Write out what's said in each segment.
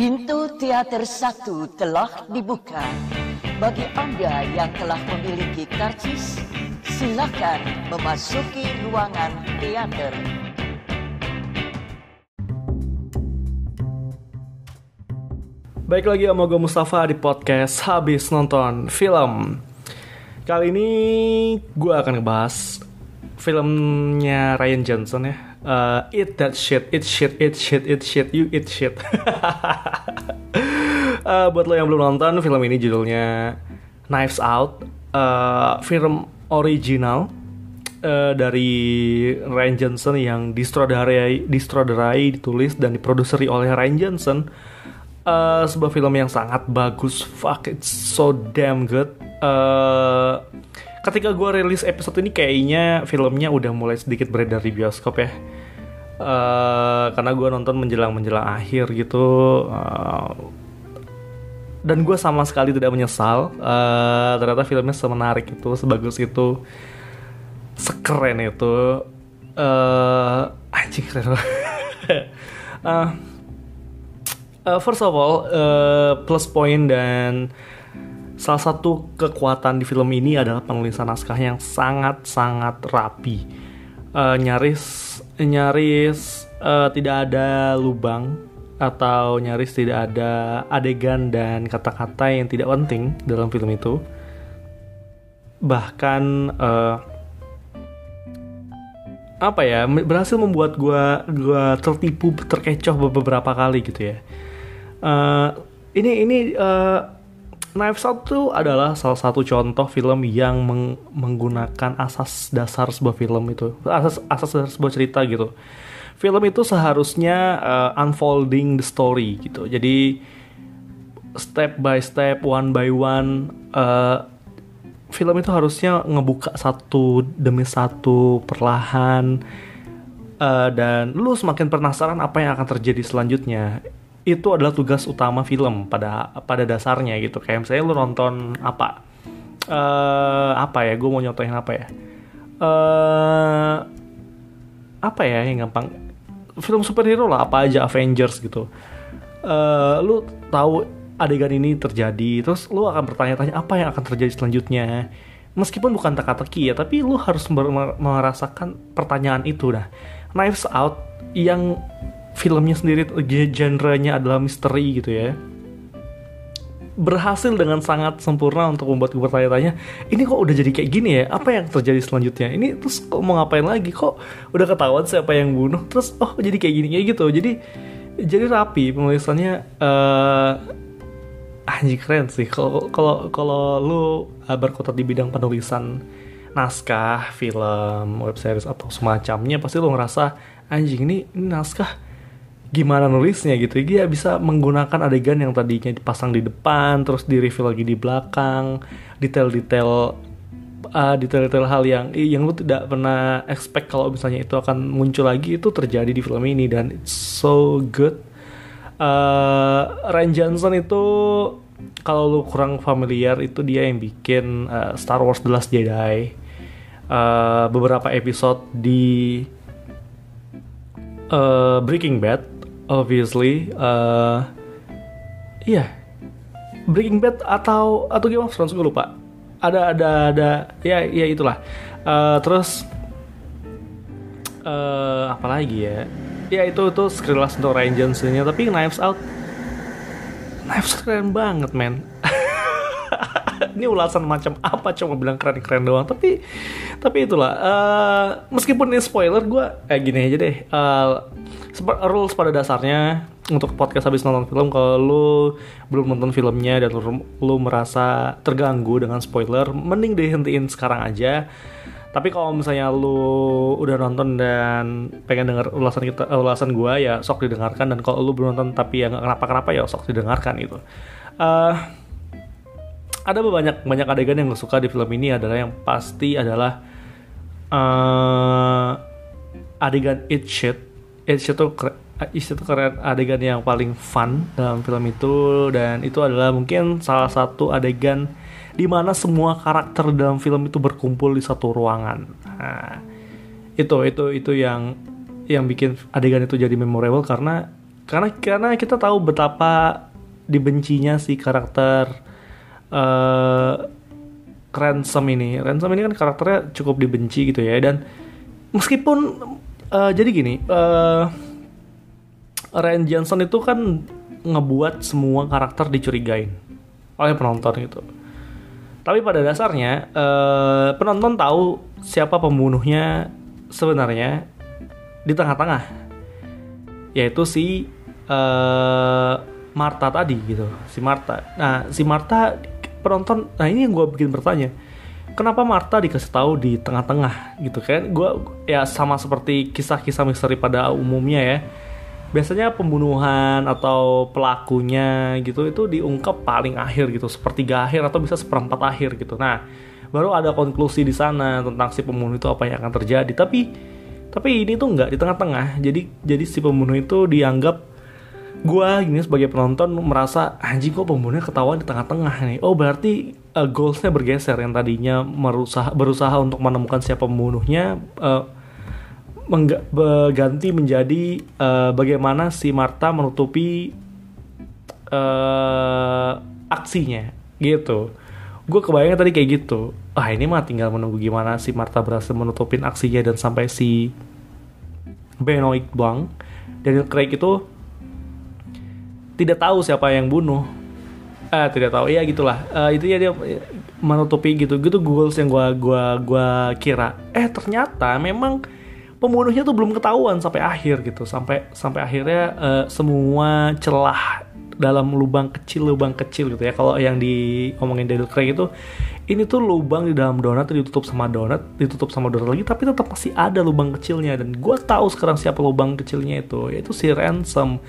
Pintu teater satu telah dibuka. Bagi Anda yang telah memiliki karcis, silakan memasuki ruangan teater. Baik lagi sama gue Mustafa di podcast Habis Nonton Film Kali ini gue akan ngebahas filmnya Ryan Johnson ya uh, Eat That Shit, Eat Shit, Eat Shit, Eat Shit, You Eat Shit. Uh, Buat lo yang belum nonton, film ini judulnya Knives Out. Uh, Film original uh, dari Ryan Johnson yang disutradarai, disutradarai, ditulis dan diproduseri oleh Ryan Johnson. Uh, sebuah film yang sangat bagus. Fuck it's so damn good. Uh, ketika gue rilis episode ini kayaknya filmnya udah mulai sedikit beredar di bioskop ya uh, karena gue nonton menjelang menjelang akhir gitu uh, dan gue sama sekali tidak menyesal uh, ternyata filmnya semenarik itu sebagus itu sekeren itu uh, anjing keren uh, uh, first of all uh, plus point dan salah satu kekuatan di film ini adalah penulisan naskah yang sangat sangat rapi. Uh, nyaris nyaris uh, tidak ada lubang atau nyaris tidak ada adegan dan kata-kata yang tidak penting dalam film itu. Bahkan uh, apa ya berhasil membuat gue gua tertipu terkecoh beberapa kali gitu ya. Uh, ini ini uh, Knives Out itu adalah salah satu contoh film yang meng menggunakan asas dasar sebuah film itu. Asas asas dasar sebuah cerita gitu. Film itu seharusnya uh, unfolding the story gitu. Jadi step by step one by one uh, film itu harusnya ngebuka satu demi satu perlahan uh, dan lu semakin penasaran apa yang akan terjadi selanjutnya itu adalah tugas utama film pada pada dasarnya gitu. Kayak misalnya lu nonton apa? Uh, apa ya? Gue mau nyontohin apa ya? Uh, apa ya yang gampang? Film superhero lah apa aja Avengers gitu. Uh, lu tahu adegan ini terjadi terus lu akan bertanya-tanya apa yang akan terjadi selanjutnya. Meskipun bukan teka-teki ya tapi lu harus merasakan pertanyaan itu nah Knives Out yang filmnya sendiri genrenya adalah misteri gitu ya. Berhasil dengan sangat sempurna untuk membuat gue bertanya-tanya ini kok udah jadi kayak gini ya? Apa yang terjadi selanjutnya? Ini terus kok mau ngapain lagi? Kok udah ketahuan siapa yang bunuh? Terus oh jadi kayak gini kayak gitu. Jadi jadi rapi penulisannya uh, anjing keren sih. Kalau kalau kalau lu uh, berkutat di bidang penulisan naskah film web series atau semacamnya pasti lu ngerasa anjing ini, ini naskah gimana nulisnya gitu. Dia bisa menggunakan adegan yang tadinya dipasang di depan terus di reveal lagi di belakang detail-detail uh, detail-detail hal yang yang lu tidak pernah expect kalau misalnya itu akan muncul lagi itu terjadi di film ini. Dan it's so good. Uh, Ryan Johnson itu kalau lu kurang familiar itu dia yang bikin uh, Star Wars The Last Jedi. Uh, beberapa episode di uh, Breaking Bad obviously uh, iya. Breaking Bad atau atau Game of Thrones gue lupa. Ada ada ada ya ya itulah. Uh, terus uh, apa lagi ya? Ya itu itu sekilas untuk Johnson-nya. Tapi Knives Out Knives keren banget men. Ini ulasan macam apa? Cuma bilang keren-keren doang. Tapi tapi itulah uh, meskipun ini spoiler gue kayak gini aja deh. Uh, rules pada dasarnya untuk podcast habis nonton film kalau lu belum nonton filmnya dan lu, lu merasa terganggu dengan spoiler mending dihentiin sekarang aja. Tapi kalau misalnya lu udah nonton dan pengen denger ulasan kita ulasan gua ya sok didengarkan. Dan kalau lu belum nonton tapi ya nggak kenapa-kenapa ya sok didengarkan itu uh, ada banyak banyak adegan yang gue suka di film ini. Adalah yang pasti adalah uh, adegan it shit it shit tuh itu keren adegan yang paling fun dalam film itu dan itu adalah mungkin salah satu adegan di mana semua karakter dalam film itu berkumpul di satu ruangan. Nah, itu itu itu yang yang bikin adegan itu jadi memorable karena karena karena kita tahu betapa dibencinya si karakter uh, Ransom ini Ransom ini kan karakternya cukup dibenci gitu ya dan meskipun uh, jadi gini uh, Ryan Johnson itu kan ngebuat semua karakter dicurigain oleh penonton gitu. Tapi pada dasarnya uh, penonton tahu siapa pembunuhnya sebenarnya di tengah-tengah yaitu si uh, Marta tadi gitu si Marta nah si Marta penonton nah ini yang gue bikin bertanya kenapa Marta dikasih tahu di tengah-tengah gitu kan? Gue ya sama seperti kisah-kisah misteri pada umumnya ya. Biasanya pembunuhan atau pelakunya gitu itu diungkap paling akhir gitu sepertiga akhir atau bisa seperempat akhir gitu. Nah baru ada konklusi di sana tentang si pembunuh itu apa yang akan terjadi. Tapi tapi ini tuh nggak di tengah-tengah. Jadi jadi si pembunuh itu dianggap gue gini sebagai penonton merasa anjing kok pembunuhnya ketahuan di tengah-tengah nih. Oh berarti uh, goalsnya bergeser yang tadinya berusaha berusaha untuk menemukan siapa pembunuhnya uh, berganti menjadi uh, bagaimana si Marta menutupi uh, aksinya gitu. Gue kebayang tadi kayak gitu. Ah ini mah tinggal menunggu gimana si Marta berhasil menutupin aksinya dan sampai si Benoit Blanc Daniel Craig itu tidak tahu siapa yang bunuh eh tidak tahu. Ya gitulah. Uh, itu ya dia menutupi gitu. Gitu goals yang gua gua gua kira. Eh ternyata memang pembunuhnya tuh belum ketahuan sampai akhir gitu. Sampai sampai akhirnya uh, semua celah dalam lubang kecil lubang kecil gitu ya. Kalau yang diomongin Daniel Craig itu ini tuh lubang di dalam donat ditutup sama donat ditutup sama donat lagi tapi tetap masih ada lubang kecilnya. Dan gue tahu sekarang siapa lubang kecilnya itu yaitu si ransom.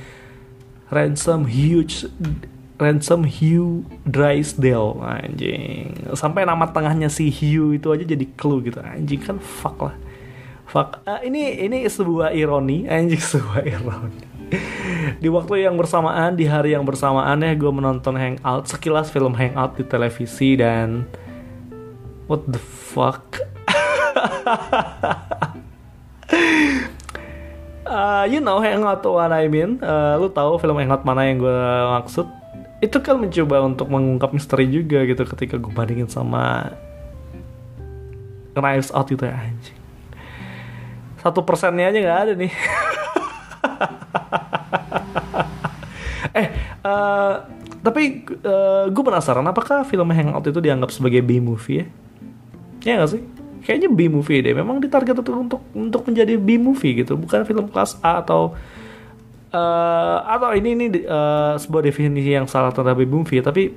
Ransom Huge Ransom Hugh Drysdale anjing. Sampai nama tengahnya si Hugh itu aja jadi clue gitu. Anjing kan fuck lah. Fuck. Uh, ini ini sebuah ironi. Anjing sebuah ironi. Di waktu yang bersamaan di hari yang bersamaan ya gue menonton Hangout sekilas film Hangout di televisi dan what the fuck? Uh, you know Hangout what I mean? Uh, lu tahu film Hangout mana yang gue maksud itu kan mencoba untuk mengungkap misteri juga gitu ketika gue bandingin sama Knives Out itu ya anjing. Satu persennya aja nggak ada nih. Eh uh, tapi uh, gue penasaran apakah film Hangout itu dianggap sebagai B movie ya? Ya gak sih? Kayaknya B movie deh. Memang ditarget untuk untuk untuk menjadi B movie gitu bukan film kelas A atau uh, atau ini ini uh, sebuah definisi yang salah tentang B movie tapi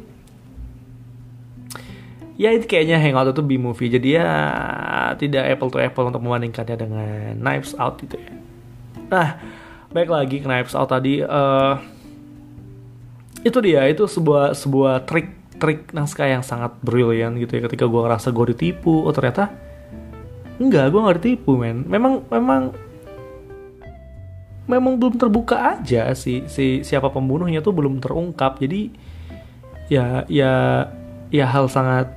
ya itu kayaknya Hangout itu B movie. Jadi ya tidak apple to apple untuk membandingkannya dengan Knives Out gitu ya. Nah baik lagi Knives Out tadi uh, itu dia itu sebuah sebuah trik trik naskah yang sangat brilian gitu ya. Ketika gue ngerasa gue ditipu oh ternyata Enggak, gue gak ditipu men. Memang memang memang belum terbuka aja. Si si siapa pembunuhnya tuh belum terungkap. Jadi ya ya ya hal sangat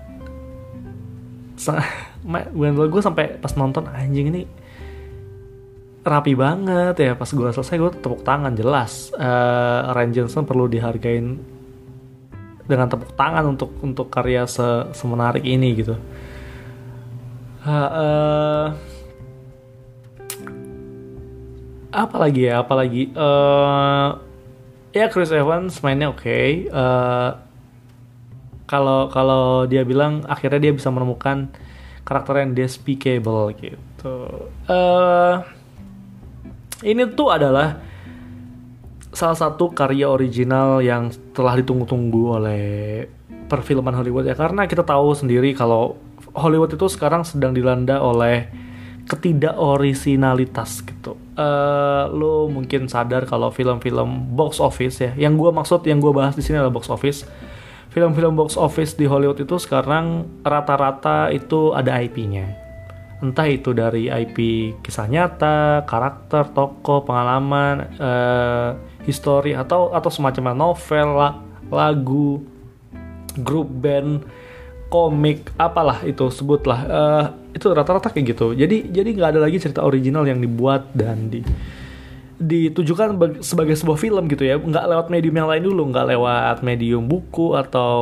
sangat gue sampai pas nonton anjing ini rapi banget ya. Pas gue selesai gue tepuk tangan jelas. Uh, Ryan Johnson perlu dihargain dengan tepuk tangan untuk untuk karya se semenarik ini gitu. Uh, apa lagi ya apa lagi uh, ya Chris Evans mainnya oke okay. uh, kalau kalau dia bilang akhirnya dia bisa menemukan karakter yang despicable gitu uh, ini tuh adalah salah satu karya original yang telah ditunggu-tunggu oleh perfilman Hollywood ya karena kita tahu sendiri kalau Hollywood itu sekarang sedang dilanda oleh ketidakorisinalitas gitu. Uh, lo mungkin sadar kalau film-film box office ya, yang gue maksud yang gue bahas di sini adalah box office. Film-film box office di Hollywood itu sekarang rata-rata itu ada IP-nya. Entah itu dari IP kisah nyata, karakter, tokoh, pengalaman, uh, histori atau atau semacam novel, lagu, grup band komik apalah itu sebutlah. Uh, itu rata-rata kayak gitu. Jadi jadi nggak ada lagi cerita original yang dibuat dan di ditujukan bag- sebagai sebuah film gitu ya. Nggak lewat medium yang lain dulu nggak lewat medium buku atau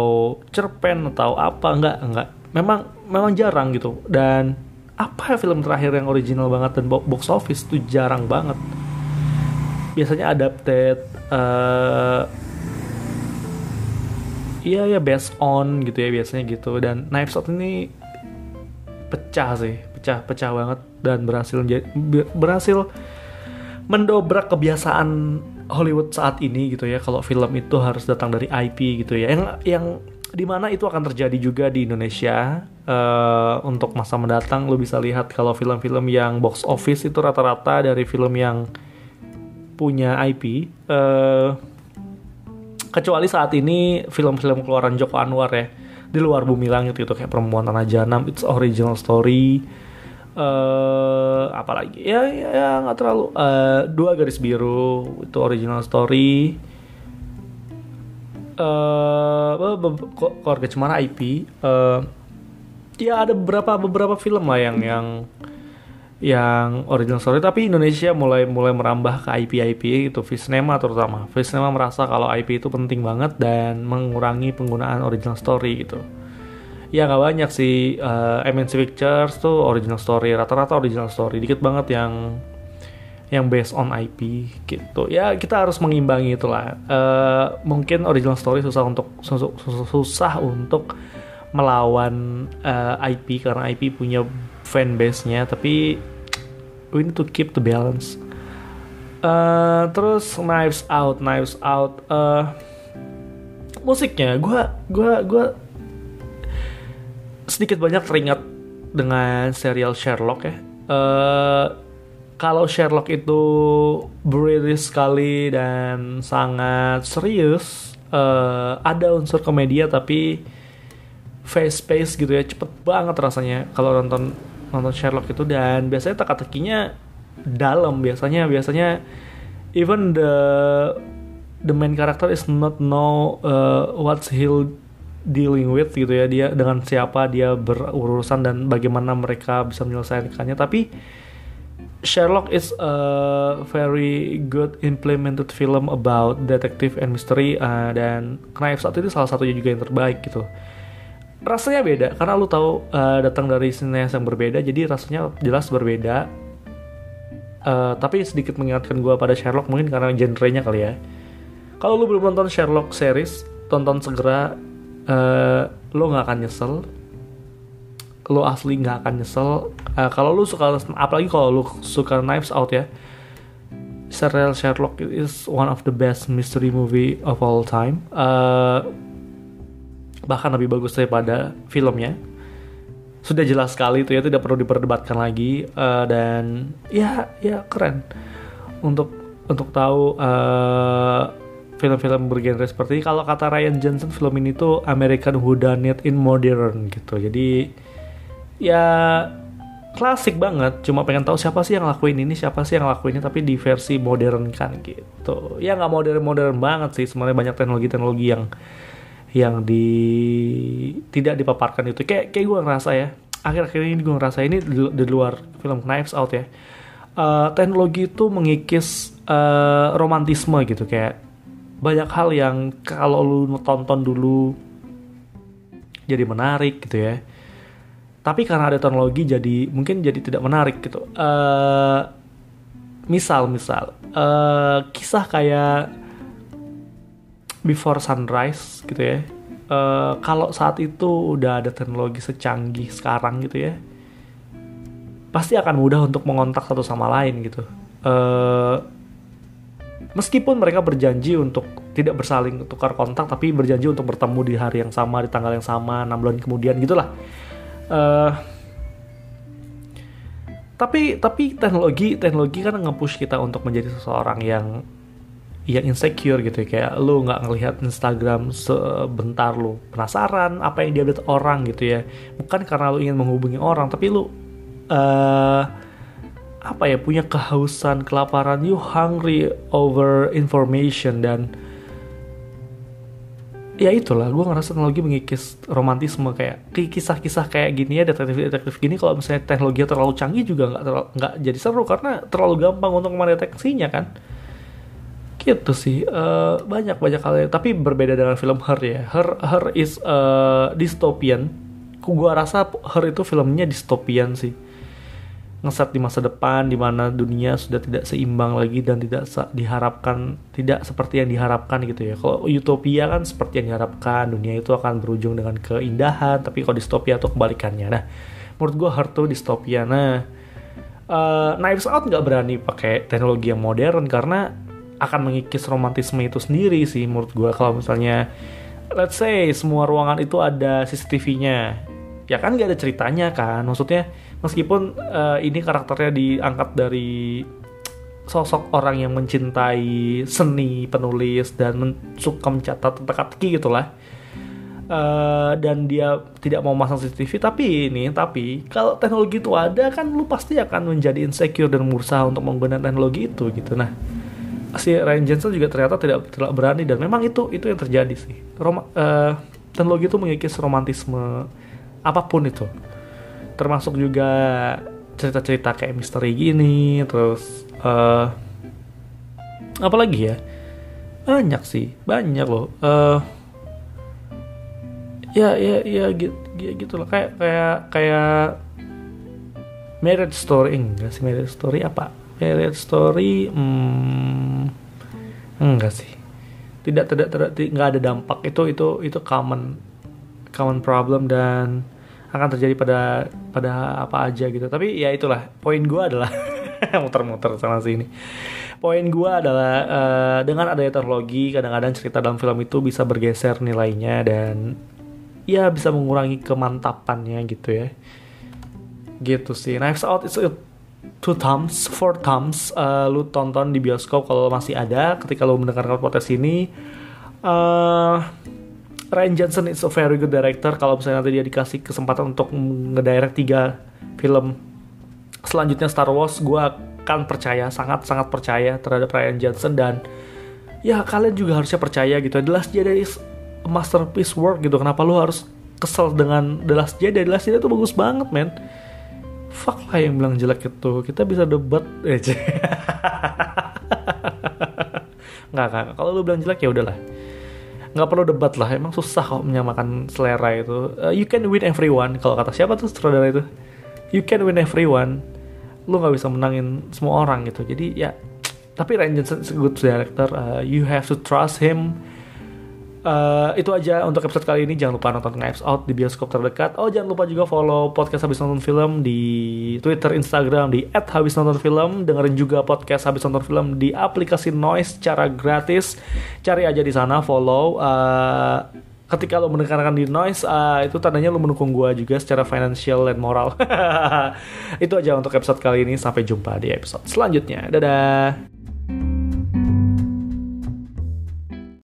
cerpen atau apa nggak nggak. Memang memang jarang gitu. Dan apa film terakhir yang original banget dan bo- box office itu jarang banget. Biasanya adapted eh iya ya based on gitu ya biasanya gitu. Dan Knives Out ini pecah sih pecah pecah banget dan berhasil berhasil mendobrak kebiasaan Hollywood saat ini gitu ya kalau film itu harus datang dari IP gitu ya. Yang yang di mana itu akan terjadi juga di Indonesia Eh, untuk masa mendatang. Lo bisa lihat kalau film-film yang box office itu rata-rata dari film yang punya IP eh kecuali saat ini film-film keluaran Joko Anwar ya. Di luar bumi langit itu kayak perempuan tanah janam it's original story. Eh apalagi ya ya ya, nggak terlalu. Eh, dua garis biru itu original story. Eh ko- keluarga cemara IP eh ya ada beberapa beberapa film lah yang yang yang original story tapi Indonesia mulai mulai merambah ke IP IP itu Visnema terutama. Visnema merasa kalau IP itu penting banget dan mengurangi penggunaan original story gitu. Ya nggak banyak sih eh, MNC Pictures tuh original story rata-rata original story dikit banget yang yang based on IP gitu. Ya kita harus mengimbangi itulah. Eh, mungkin original story susah untuk susah, susah untuk melawan eh, IP karena IP punya fan base-nya tapi we need to keep the balance. Eh, terus Knives Out Knives Out eh, musiknya gue gua gua sedikit banyak teringat dengan serial Sherlock ya. Eh, kalau Sherlock itu British sekali dan sangat serius eh, ada unsur komedia tapi fast pace gitu ya cepet banget rasanya kalau nonton nonton Sherlock itu dan biasanya teka-tekinya dalam biasanya. Biasanya even the the main character is not know uh, what's he dealing with gitu ya. Dia dengan siapa dia berurusan dan bagaimana mereka bisa menyelesaikannya. Tapi Sherlock is a very good implemented film about detective and mystery uh, dan Knives Out itu salah satunya juga yang terbaik gitu rasanya beda karena lu tahu uh, datang dari sineas yang berbeda jadi rasanya jelas berbeda. Uh, tapi sedikit mengingatkan gue pada Sherlock mungkin karena genrenya kali ya. Kalau lu belum nonton Sherlock series tonton segera. Uh, lo nggak akan nyesel. Lo asli nggak akan nyesel. Uh, kalau lu suka apalagi kalau lu suka Knives Out ya. Serial Sherlock is one of the best mystery movie of all time. Uh, bahkan lebih bagus daripada filmnya. Sudah jelas sekali itu ya tidak perlu diperdebatkan lagi eh, dan ya ya keren. Untuk untuk tahu eh, film-film bergenre seperti ini kalau kata Ryan Johnson film ini tuh American Whodunit in modern gitu. Jadi ya klasik banget. Cuma pengen tahu siapa sih yang lakuin ini siapa sih yang lakuin ini tapi di versi modern kan gitu. Ya nggak modern modern banget sih. Sebenarnya banyak teknologi-teknologi yang yang di tidak dipaparkan itu. Kayak kayak gue ngerasa ya akhir-akhir ini gue ngerasa ini di, luar film Knives Out ya. Eh, teknologi itu mengikis eh, romantisme gitu. Kayak banyak hal yang kalau lu tonton dulu jadi menarik gitu ya. Tapi karena ada teknologi jadi mungkin jadi tidak menarik gitu. Eh, misal misal eh, kisah kayak Before Sunrise gitu ya. Eh, kalau saat itu udah ada teknologi secanggih sekarang gitu ya, pasti akan mudah untuk mengontak satu sama lain gitu. Eh, meskipun mereka berjanji untuk tidak bersaling tukar kontak, tapi berjanji untuk bertemu di hari yang sama, di tanggal yang sama, 6 bulan kemudian gitulah. Eh, tapi tapi teknologi teknologi kan nge-push kita untuk menjadi seseorang yang yang insecure gitu ya. kayak lu nggak ngelihat Instagram sebentar lu penasaran apa yang diupdate orang gitu ya. Bukan karena lu ingin menghubungi orang tapi lu eh apa ya punya kehausan kelaparan. You hungry over information dan ya itulah gue ngerasa teknologi mengikis romantisme kayak kisah-kisah kayak gini ya detektif-detektif gini. Kalau misalnya teknologi terlalu canggih juga nggak nggak jadi seru karena terlalu gampang untuk mendeteksinya kan gitu sih uh, banyak banyak hal tapi berbeda dengan film Her ya Her Her is uh, dystopian gue rasa Her itu filmnya dystopian sih ngeset di masa depan di mana dunia sudah tidak seimbang lagi dan tidak diharapkan tidak seperti yang diharapkan gitu ya. Kalau utopia kan seperti yang diharapkan dunia itu akan berujung dengan keindahan, tapi kalau distopia itu kebalikannya. Nah, menurut gue Heart tuh distopia. Nah, uh, Knives Out nggak berani pakai teknologi yang modern karena akan mengikis romantisme itu sendiri sih menurut gue kalau misalnya let's say semua ruangan itu ada CCTV-nya ya kan gak ada ceritanya kan. Maksudnya meskipun uh, ini karakternya diangkat dari sosok orang yang mencintai seni penulis dan men suka mencatat teka-teki gitulah. Uh, dan dia tidak mau masang CCTV tapi ini tapi kalau teknologi itu ada kan lu pasti akan menjadi insecure dan berusaha untuk menggunakan teknologi itu gitu. Nah si Ryan Jensen juga ternyata tidak tidak berani dan memang itu itu yang terjadi sih. Roma, uh, teknologi itu mengikis romantisme apa pun itu. Termasuk juga cerita-cerita kayak misteri gini terus uh, apa lagi ya? Banyak sih banyak loh. Uh, ya ya ya gitu, ya gitu loh kayak kayak kayak marriage story enggak sih marriage story apa marriage story hmm, enggak sih. Tidak tidak tidak nggak ada dampak. Itu itu itu common common problem dan akan terjadi pada pada apa aja gitu. Tapi ya itulah poin gue adalah muter-muter sana sini. Poin gue adalah uh, dengan adanya teknologi kadang-kadang cerita dalam film itu bisa bergeser nilainya dan ya bisa mengurangi kemantapannya gitu ya. Gitu sih. Knives Out itu two thumbs four thumbs uh, lu tonton di bioskop kalau masih ada. Ketika lu mendengarkan podcast ini uh, Ryan Johnson is a very good director. Kalau misalnya nanti dia dikasih kesempatan untuk ngedirect tiga film selanjutnya Star Wars gue akan percaya sangat sangat percaya terhadap Ryan Johnson. Dan ya kalian juga harusnya percaya gitu. The Last Jedi is masterpiece work gitu. Kenapa lu harus kesel dengan The Last Jedi? The Last Jedi itu bagus banget men fuck lah yang bilang jelek itu. Kita bisa debat aja nggak nggak kalau lu bilang jelek ya udahlah. Nggak perlu debat lah. Emang susah kok menyamakan selera itu. Uh, you can win everyone. Kalau kata siapa tuh sutradara itu? You can win everyone. Lu nggak bisa menangin semua orang gitu. Jadi ya tapi Ryan Johnson is good director. Uh, you have to trust him Uh, itu aja untuk episode kali ini. Jangan lupa nonton Knives Out di bioskop terdekat. Oh, jangan lupa juga follow podcast Habis Nonton Film di Twitter, Instagram di @habisnontonfilm. Dengerin juga podcast Habis Nonton Film di aplikasi Noise secara gratis. Cari aja di sana, follow. Uh, ketika lo mendengarkan di noise uh, itu tandanya lo mendukung gue juga secara financial dan moral itu aja untuk episode kali ini sampai jumpa di episode selanjutnya dadah